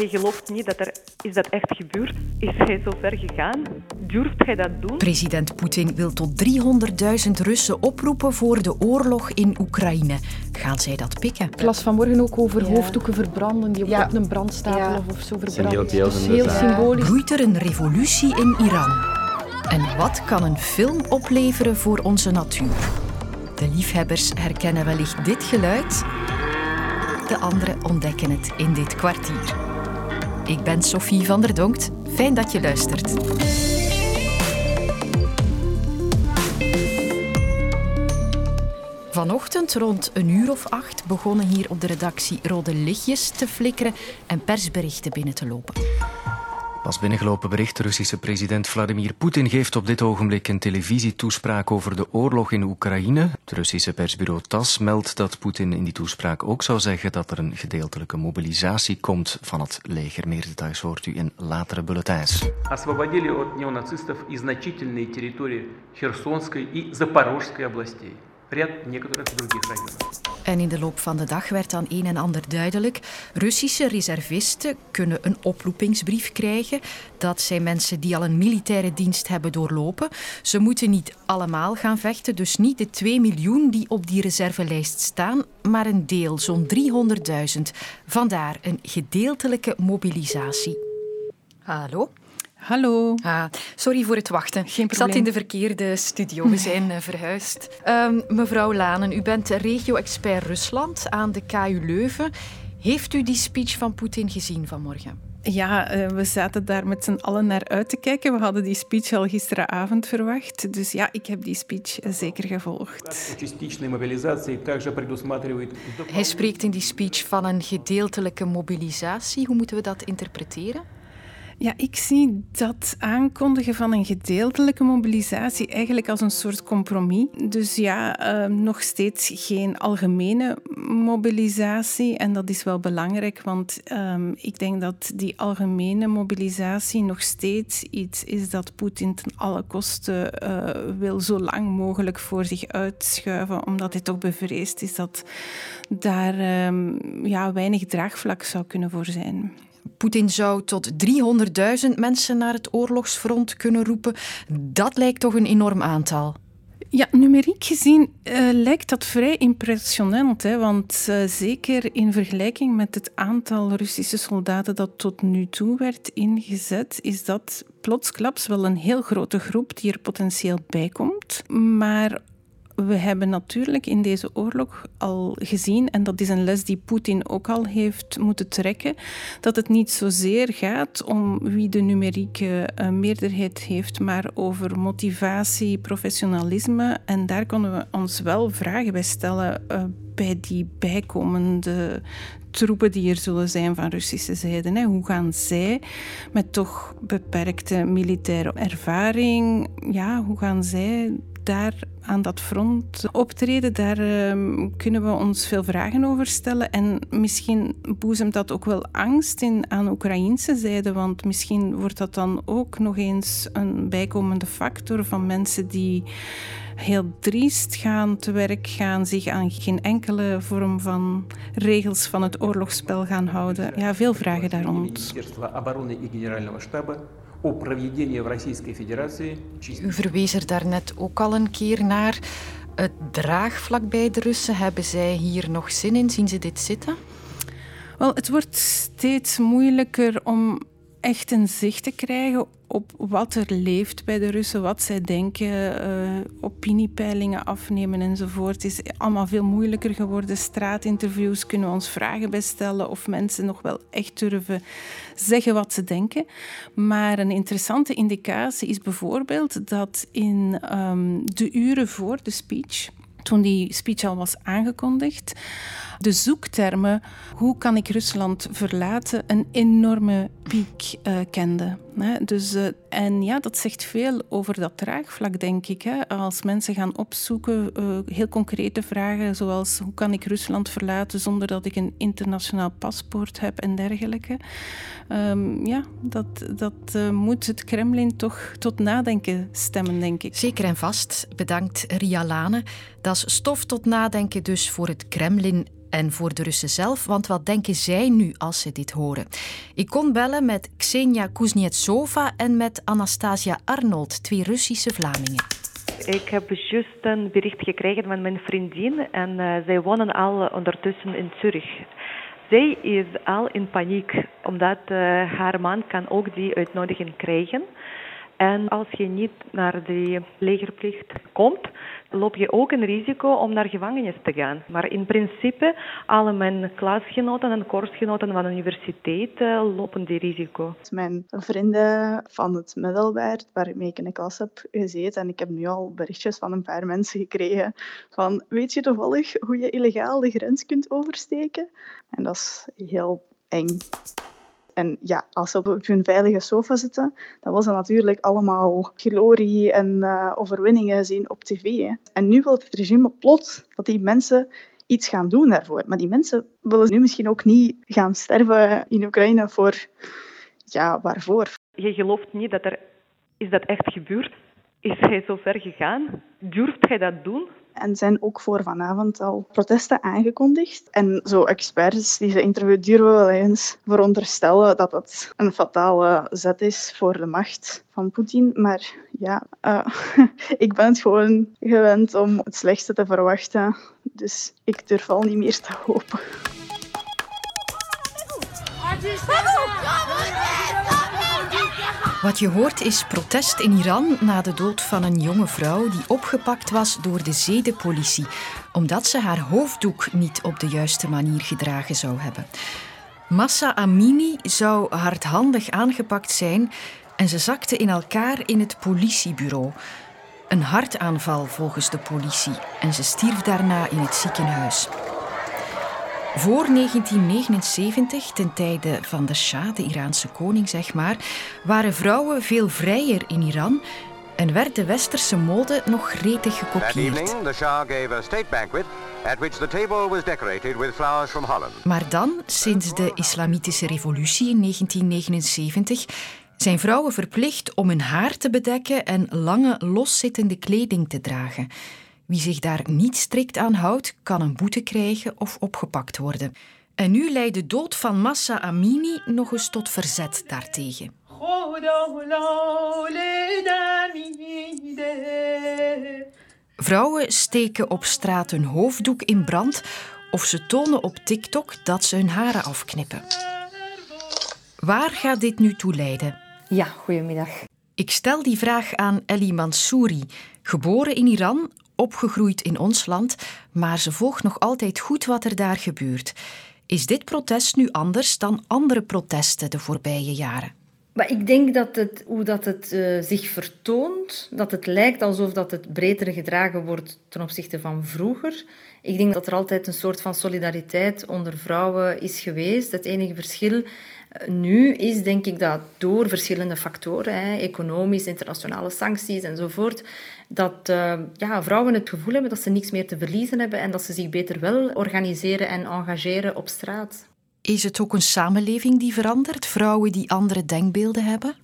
je gelooft niet dat er... Is dat echt gebeurd? Is hij zo ver gegaan? Durft hij dat doen? President Poetin wil tot 300.000 Russen oproepen voor de oorlog in Oekraïne. Gaan zij dat pikken? Ik las vanmorgen ook over hoofddoeken verbranden die op een brandstapel of zo verbranden. Dus heel symbolisch. Groeit er een revolutie in Iran? En wat kan een film opleveren voor onze natuur? De liefhebbers herkennen wellicht dit geluid. De anderen ontdekken het in dit kwartier. Ik ben Sophie van der Donkt. Fijn dat je luistert. Vanochtend rond een uur of acht begonnen hier op de redactie rode lichtjes te flikkeren en persberichten binnen te lopen. Pas binnengelopen bericht. De Russische president Vladimir Poetin geeft op dit ogenblik een televisietoespraak over de oorlog in Oekraïne. Het Russische persbureau TAS meldt dat Poetin in die toespraak ook zou zeggen dat er een gedeeltelijke mobilisatie komt van het leger. Meer details hoort u in latere bulletins. освободили от неонацистов и значительные территории Херсонской и Запорожской областей, ряд некоторых других районов. En in de loop van de dag werd dan een en ander duidelijk. Russische reservisten kunnen een oproepingsbrief krijgen. Dat zijn mensen die al een militaire dienst hebben doorlopen. Ze moeten niet allemaal gaan vechten, dus niet de 2 miljoen die op die reservelijst staan, maar een deel, zo'n 300.000. Vandaar een gedeeltelijke mobilisatie. Hallo? Hallo. Ah, sorry voor het wachten. Geen probleem. Ik zat in de verkeerde studio. We zijn eh, verhuisd. Ehm, mevrouw Lanen, u bent regio-expert Rusland aan de KU Leuven. Heeft u die speech van Poetin gezien vanmorgen? Ja, eh, we zaten daar met z'n allen naar uit te kijken. We hadden die speech al gisteravond verwacht. Dus ja, ik heb die speech eh, zeker gevolgd. Hij spreekt in die speech van een gedeeltelijke mobilisatie. Hoe moeten we dat interpreteren? Ja, ik zie dat aankondigen van een gedeeltelijke mobilisatie eigenlijk als een soort compromis. Dus ja, eh, nog steeds geen algemene mobilisatie. En dat is wel belangrijk, want ehm, ik denk dat die algemene mobilisatie nog steeds iets is dat Poetin ten alle kosten eh, wil zo lang mogelijk voor zich uitschuiven, omdat hij toch bevreesd is dat daar ehm, ja, weinig draagvlak zou kunnen voor zijn. Poetin zou tot 300.000 mensen naar het oorlogsfront kunnen roepen. Dat lijkt toch een enorm aantal. Ja, numeriek gezien eh, lijkt dat vrij impressionant. Hè? Want eh, zeker in vergelijking met het aantal Russische soldaten dat tot nu toe werd ingezet, is dat plotsklaps wel een heel grote groep die er potentieel bij komt. Maar we hebben natuurlijk in deze oorlog al gezien, en dat is een les die Poetin ook al heeft moeten trekken, dat het niet zozeer gaat om wie de numerieke eh, meerderheid heeft, maar over motivatie, professionalisme. En daar konden we ons wel vragen bij stellen eh, bij die bijkomende troepen die er zullen zijn van Russische zijde. Hoe gaan zij met toch beperkte militaire ervaring, ja, hoe gaan zij daar aan dat front optreden, daar ehm, kunnen we ons veel vragen over stellen. En misschien boezemt dat ook wel angst in aan Oekraïnse zijde, want misschien wordt dat dan ook nog eens een bijkomende factor van mensen die heel driest gaan te werk gaan, zich aan geen enkele vorm van regels van het oorlogsspel gaan houden. Ja, veel vragen daar rond. U verwees er daarnet ook al een keer naar. Het draagvlak bij de Russen, hebben zij hier nog zin in? Zien ze dit zitten? Wel, het wordt steeds moeilijker om echt een zicht te krijgen op wat er leeft bij de Russen, wat zij denken, eh, opiniepeilingen afnemen enzovoort. Is allemaal veel moeilijker geworden. Straatinterviews kunnen we ons vragen bij stellen of mensen nog wel echt durven zeggen wat ze denken. Maar een interessante indicatie is bijvoorbeeld dat in ehm, de uren voor de speech toen die speech al was aangekondigd, de zoektermen hoe kan ik Rusland verlaten een enorme piek eh, kende. Dus, eh, en ja, dat zegt veel over dat draagvlak, denk ik. Hè. Als mensen gaan opzoeken, eh, heel concrete vragen, zoals hoe kan ik Rusland verlaten zonder dat ik een internationaal paspoort heb en dergelijke. Ehm, ja, dat, dat eh, moet het Kremlin toch tot nadenken stemmen, denk ik. Zeker en vast. Bedankt Ria Lane. Dat is stof tot nadenken dus voor het Kremlin En voor de Russen zelf, want wat denken zij nu als ze dit horen? Ik kon bellen met Ksenia Kuznetsova en met Anastasia Arnold, twee Russische Vlamingen. Ik heb juist een bericht gekregen van mijn vriendin en uh, zij wonen al ondertussen in Zurich. Zij is al in paniek, omdat uh, haar man kan ook die uitnodiging krijgen. En als je niet naar de legerplicht komt, loop je ook een risico om naar gevangenis te gaan. Maar in principe, alle mijn klasgenoten en koersgenoten van de universiteit uh, lopen die risico. Mijn vrienden van het middelbaar, waarmee ik in de klas heb gezeten, en ik heb nu al berichtjes van een paar mensen gekregen van weet je toevallig hoe je illegaal de grens kunt oversteken? En dat is heel eng. En ja, als ze op hun veilige sofa zitten, dan was dat natuurlijk allemaal glorie en uh, overwinningen zien op tv. Hè. En nu wil het regime plots dat die mensen iets gaan doen daarvoor. Maar die mensen willen nu misschien ook niet gaan sterven in Oekraïne voor... Ja, waarvoor? Je gelooft niet dat er... Is dat echt gebeurd? Is hij zo ver gegaan? Durft hij dat doen? En zijn ook voor vanavond al protesten aangekondigd. En zo experts die ze interviewen durven wel eens veronderstellen dat het een fatale zet is voor de macht van Poetin. Maar ja, uh, ik ben het gewoon gewend om het slechtste te verwachten. Dus ik durf al niet meer te hopen. Wat je hoort is protest in Iran na de dood van een jonge vrouw die opgepakt was door de zedenpolitie, omdat ze haar hoofddoek niet op de juiste manier gedragen zou hebben. Massa Amini zou hardhandig aangepakt zijn en ze zakte in elkaar in het politiebureau. Een hartaanval volgens de politie en ze stierf daarna in het ziekenhuis. Voor 1979, ten tijde van de Shah, de Iraanse koning, zeg maar, waren vrouwen veel vrijer in Iran en werd de westerse mode nog gretig gekopieerd. Maar dan, sinds de islamitische revolutie in 1979, zijn vrouwen verplicht om hun haar te bedekken en lange, loszittende kleding te dragen. Wie zich daar niet strikt aan houdt, kan een boete krijgen of opgepakt worden. En nu leidt de dood van Massa Amini nog eens tot verzet daartegen. Vrouwen steken op straat hun hoofddoek in brand of ze tonen op TikTok dat ze hun haren afknippen. Waar gaat dit nu toe leiden? Ja, goedemiddag. Ik stel die vraag aan Ellie Mansouri, geboren in Iran, opgegroeid in ons land, maar ze volgt nog altijd goed wat er daar gebeurt. Is dit protest nu anders dan andere protesten de voorbije jaren? Maar ik denk dat het, hoe dat het uh, zich vertoont, dat het lijkt alsof dat het breder gedragen wordt ten opzichte van vroeger. Ik denk dat er altijd een soort van solidariteit onder vrouwen is geweest. Het enige verschil nu is denk ik dat door verschillende factoren, hè, economisch, internationale sancties enzovoort, dat uh, ja, vrouwen het gevoel hebben dat ze niks meer te verliezen hebben en dat ze zich beter wel organiseren en engageren op straat. Is het ook een samenleving die verandert? Vrouwen die andere denkbeelden hebben?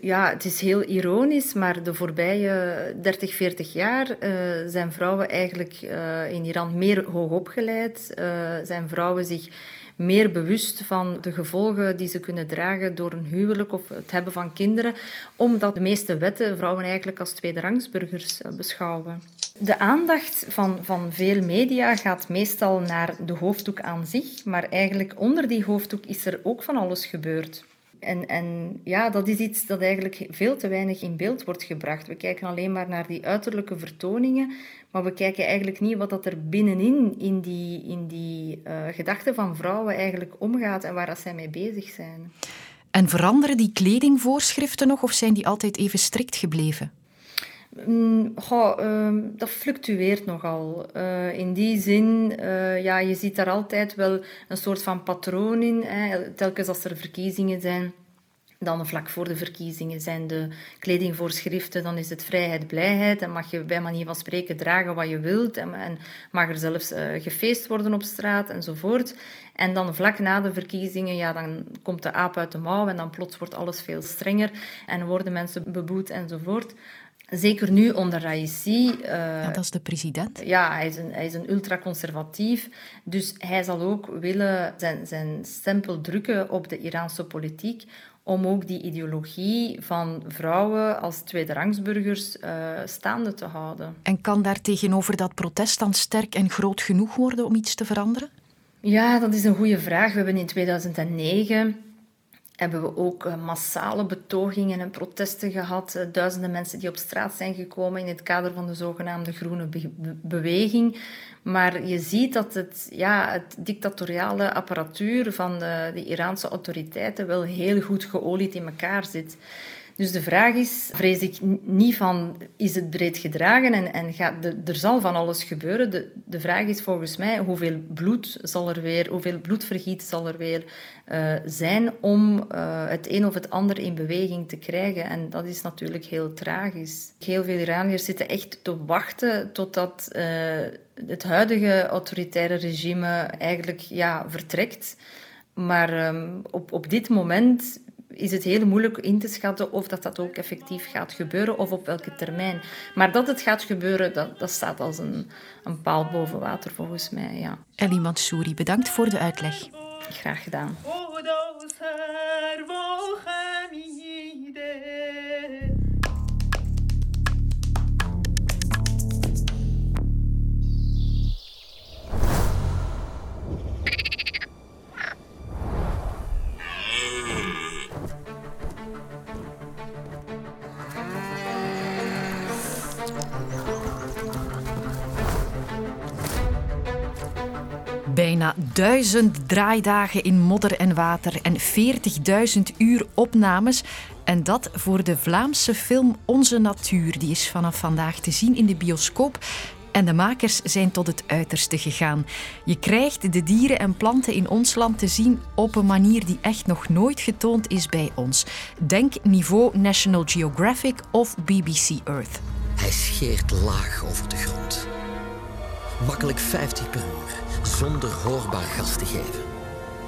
Ja, het is heel ironisch, maar de voorbije 30, 40 jaar uh, zijn vrouwen eigenlijk uh, in Iran meer hoogopgeleid. Uh, zijn vrouwen zich meer bewust van de gevolgen die ze kunnen dragen door een huwelijk of het hebben van kinderen, omdat de meeste wetten vrouwen eigenlijk als tweederangsburgers eh, beschouwen. De aandacht van, van veel media gaat meestal naar de hoofddoek aan zich, maar eigenlijk onder die hoofddoek is er ook van alles gebeurd. En, en ja, dat is iets dat eigenlijk veel te weinig in beeld wordt gebracht. We kijken alleen maar naar die uiterlijke vertoningen, maar we kijken eigenlijk niet wat dat er binnenin in die, in die uh, gedachten van vrouwen eigenlijk omgaat en waar dat zij mee bezig zijn. En veranderen die kledingvoorschriften nog of zijn die altijd even strikt gebleven? Mm, goh, uh, dat fluctueert nogal. Uh, in die zin, uh, ja, je ziet daar altijd wel een soort van patroon in. Hè. Telkens als er verkiezingen zijn, dan vlak voor de verkiezingen zijn de kledingvoorschriften, dan is het vrijheid, blijheid. En mag je bij manier van spreken dragen wat je wilt. En, en mag er zelfs uh, gefeest worden op straat enzovoort. En dan vlak na de verkiezingen, ja, dan komt de aap uit de mouw en dan plots wordt alles veel strenger en worden mensen beboet enzovoort. Zeker nu onder Raisi. Uh, ja, dat is de president. Ja, hij is een, hij is een ultraconservatief. Dus hij zal ook willen zijn, zijn stempel drukken op de Iraanse politiek om ook die ideologie van vrouwen als tweederangsburgers uh, staande te houden. En kan daar tegenover dat protest dan sterk en groot genoeg worden om iets te veranderen? Ja, dat is een goede vraag. We hebben in 2009 hebben we ook eh, massale betogingen en protesten gehad. Eh, duizenden mensen die op straat zijn gekomen in het kader van de zogenaamde groene beweging. Maar je ziet dat het, ja, het dictatoriale apparatuur van de, de Iraanse autoriteiten wel heel goed geolied in elkaar zit. Dus de vraag is, vrees ik niet van, is het breed gedragen en, en gaat de, er zal van alles gebeuren. De, de vraag is volgens mij, hoeveel bloed zal er weer, hoeveel bloedvergiet zal er weer uh, zijn om uh, het een of het ander in beweging te krijgen. En dat is natuurlijk heel tragisch. Heel veel Iraniërs zitten echt te wachten totdat uh, het huidige autoritaire regime eigenlijk ja, vertrekt. Maar um, op, op dit moment is het heel moeilijk in te schatten of dat, dat ook effectief gaat gebeuren of op welke termijn. Maar dat het gaat gebeuren, dat, dat staat als een, een paal boven water volgens mij. Ja. Ellie Mansouri, bedankt voor de uitleg. Graag gedaan. Duizend draaidagen in modder en water en 40.000 uur opnames. En dat voor de Vlaamse film Onze Natuur. Die is vanaf vandaag te zien in de bioscoop. En de makers zijn tot het uiterste gegaan. Je krijgt de dieren en planten in ons land te zien op een manier die echt nog nooit getoond is bij ons. Denk niveau National Geographic of BBC Earth. Hij scheert laag over de grond. Makkelijk 50 per uur zonder hoorbaar gas te geven.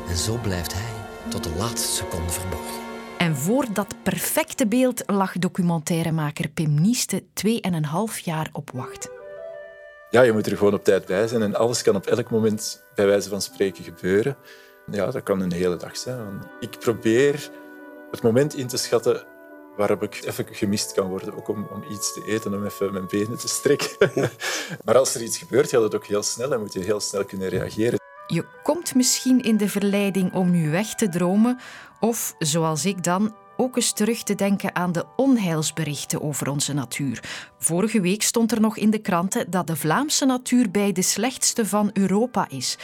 En zo blijft hij tot de laatste seconde verborgen. En voor dat perfecte beeld lag documentairemaker Pim Nieste 2,5 jaar op wacht. Ja, je moet er gewoon op tijd bij zijn en alles kan op elk moment bij wijze van spreken gebeuren. Ja, dat kan een hele dag zijn. Ik probeer het moment in te schatten waarop ik even gemist kan worden, ook om, om iets te eten, om even mijn benen te strekken. maar als er iets gebeurt, gaat het ook heel snel en moet je heel snel kunnen reageren. Je komt misschien in de verleiding om nu weg te dromen of, zoals ik dan, ook eens terug te denken aan de onheilsberichten over onze natuur. Vorige week stond er nog in de kranten dat de Vlaamse natuur bij de slechtste van Europa is.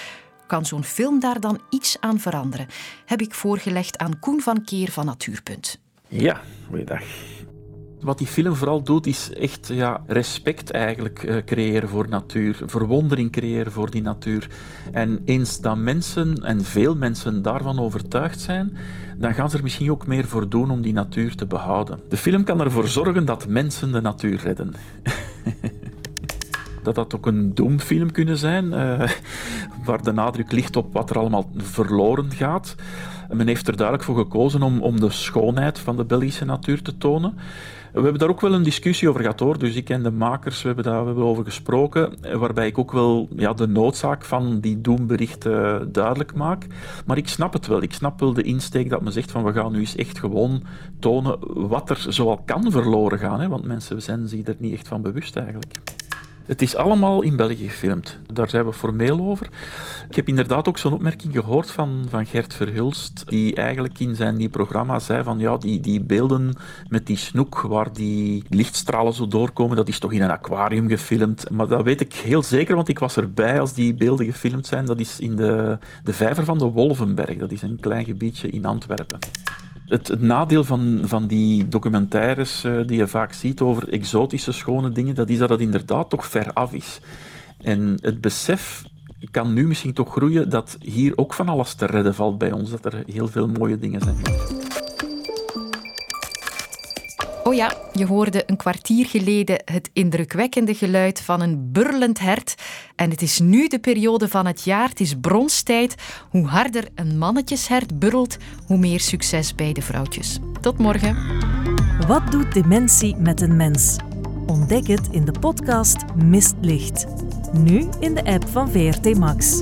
Kan zo'n film daar dan iets aan veranderen? Heb ik voorgelegd aan Koen van Keer van Natuurpunt. Ja, goeiedag. Wat die film vooral doet, is echt ja, respect eigenlijk uh, creëren voor natuur, verwondering creëren voor die natuur. En eens dat mensen, en veel mensen daarvan overtuigd zijn, dan gaan ze er misschien ook meer voor doen om die natuur te behouden. De film kan ervoor zorgen dat mensen de natuur redden. dat dat ook een doemfilm kunnen zijn, uh, waar de nadruk ligt op wat er allemaal verloren gaat. Men heeft er duidelijk voor gekozen om, om de schoonheid van de Belgische natuur te tonen. We hebben daar ook wel een discussie over gehad hoor. Dus ik en de makers, we hebben daar we over gesproken. Waarbij ik ook wel ja, de noodzaak van die doemberichten duidelijk maak. Maar ik snap het wel. Ik snap wel de insteek dat men zegt van we gaan nu eens echt gewoon tonen wat er zoal kan verloren gaan. Hè? Want mensen zijn zich er niet echt van bewust eigenlijk. Het is allemaal in België gefilmd. Daar zijn we formeel over. Ik heb inderdaad ook zo'n opmerking gehoord van, van Gert Verhulst, die eigenlijk in zijn nieuw programma zei van ja, die, die beelden met die snoek waar die lichtstralen zo doorkomen, dat is toch in een aquarium gefilmd. Maar dat weet ik heel zeker, want ik was erbij als die beelden gefilmd zijn. Dat is in de, de vijver van de Wolvenberg. Dat is een klein gebiedje in Antwerpen. Het, nadeel van, van die documentaires uh, die je vaak ziet over exotische schone dingen, dat is dat het inderdaad toch ver af is. En het besef kan nu misschien toch groeien dat hier ook van alles te redden valt bij ons, dat er heel veel mooie dingen zijn. Oh ja, je hoorde een kwartier geleden het indrukwekkende geluid van een burlend hert. En het is nu de periode van het jaar, het is bronstijd. Hoe harder een mannetjeshert burrelt, hoe meer succes bij de vrouwtjes. Tot morgen. Wat doet dementie met een mens? Ontdek het in de podcast Mistlicht. Nu in de app van VRT Max.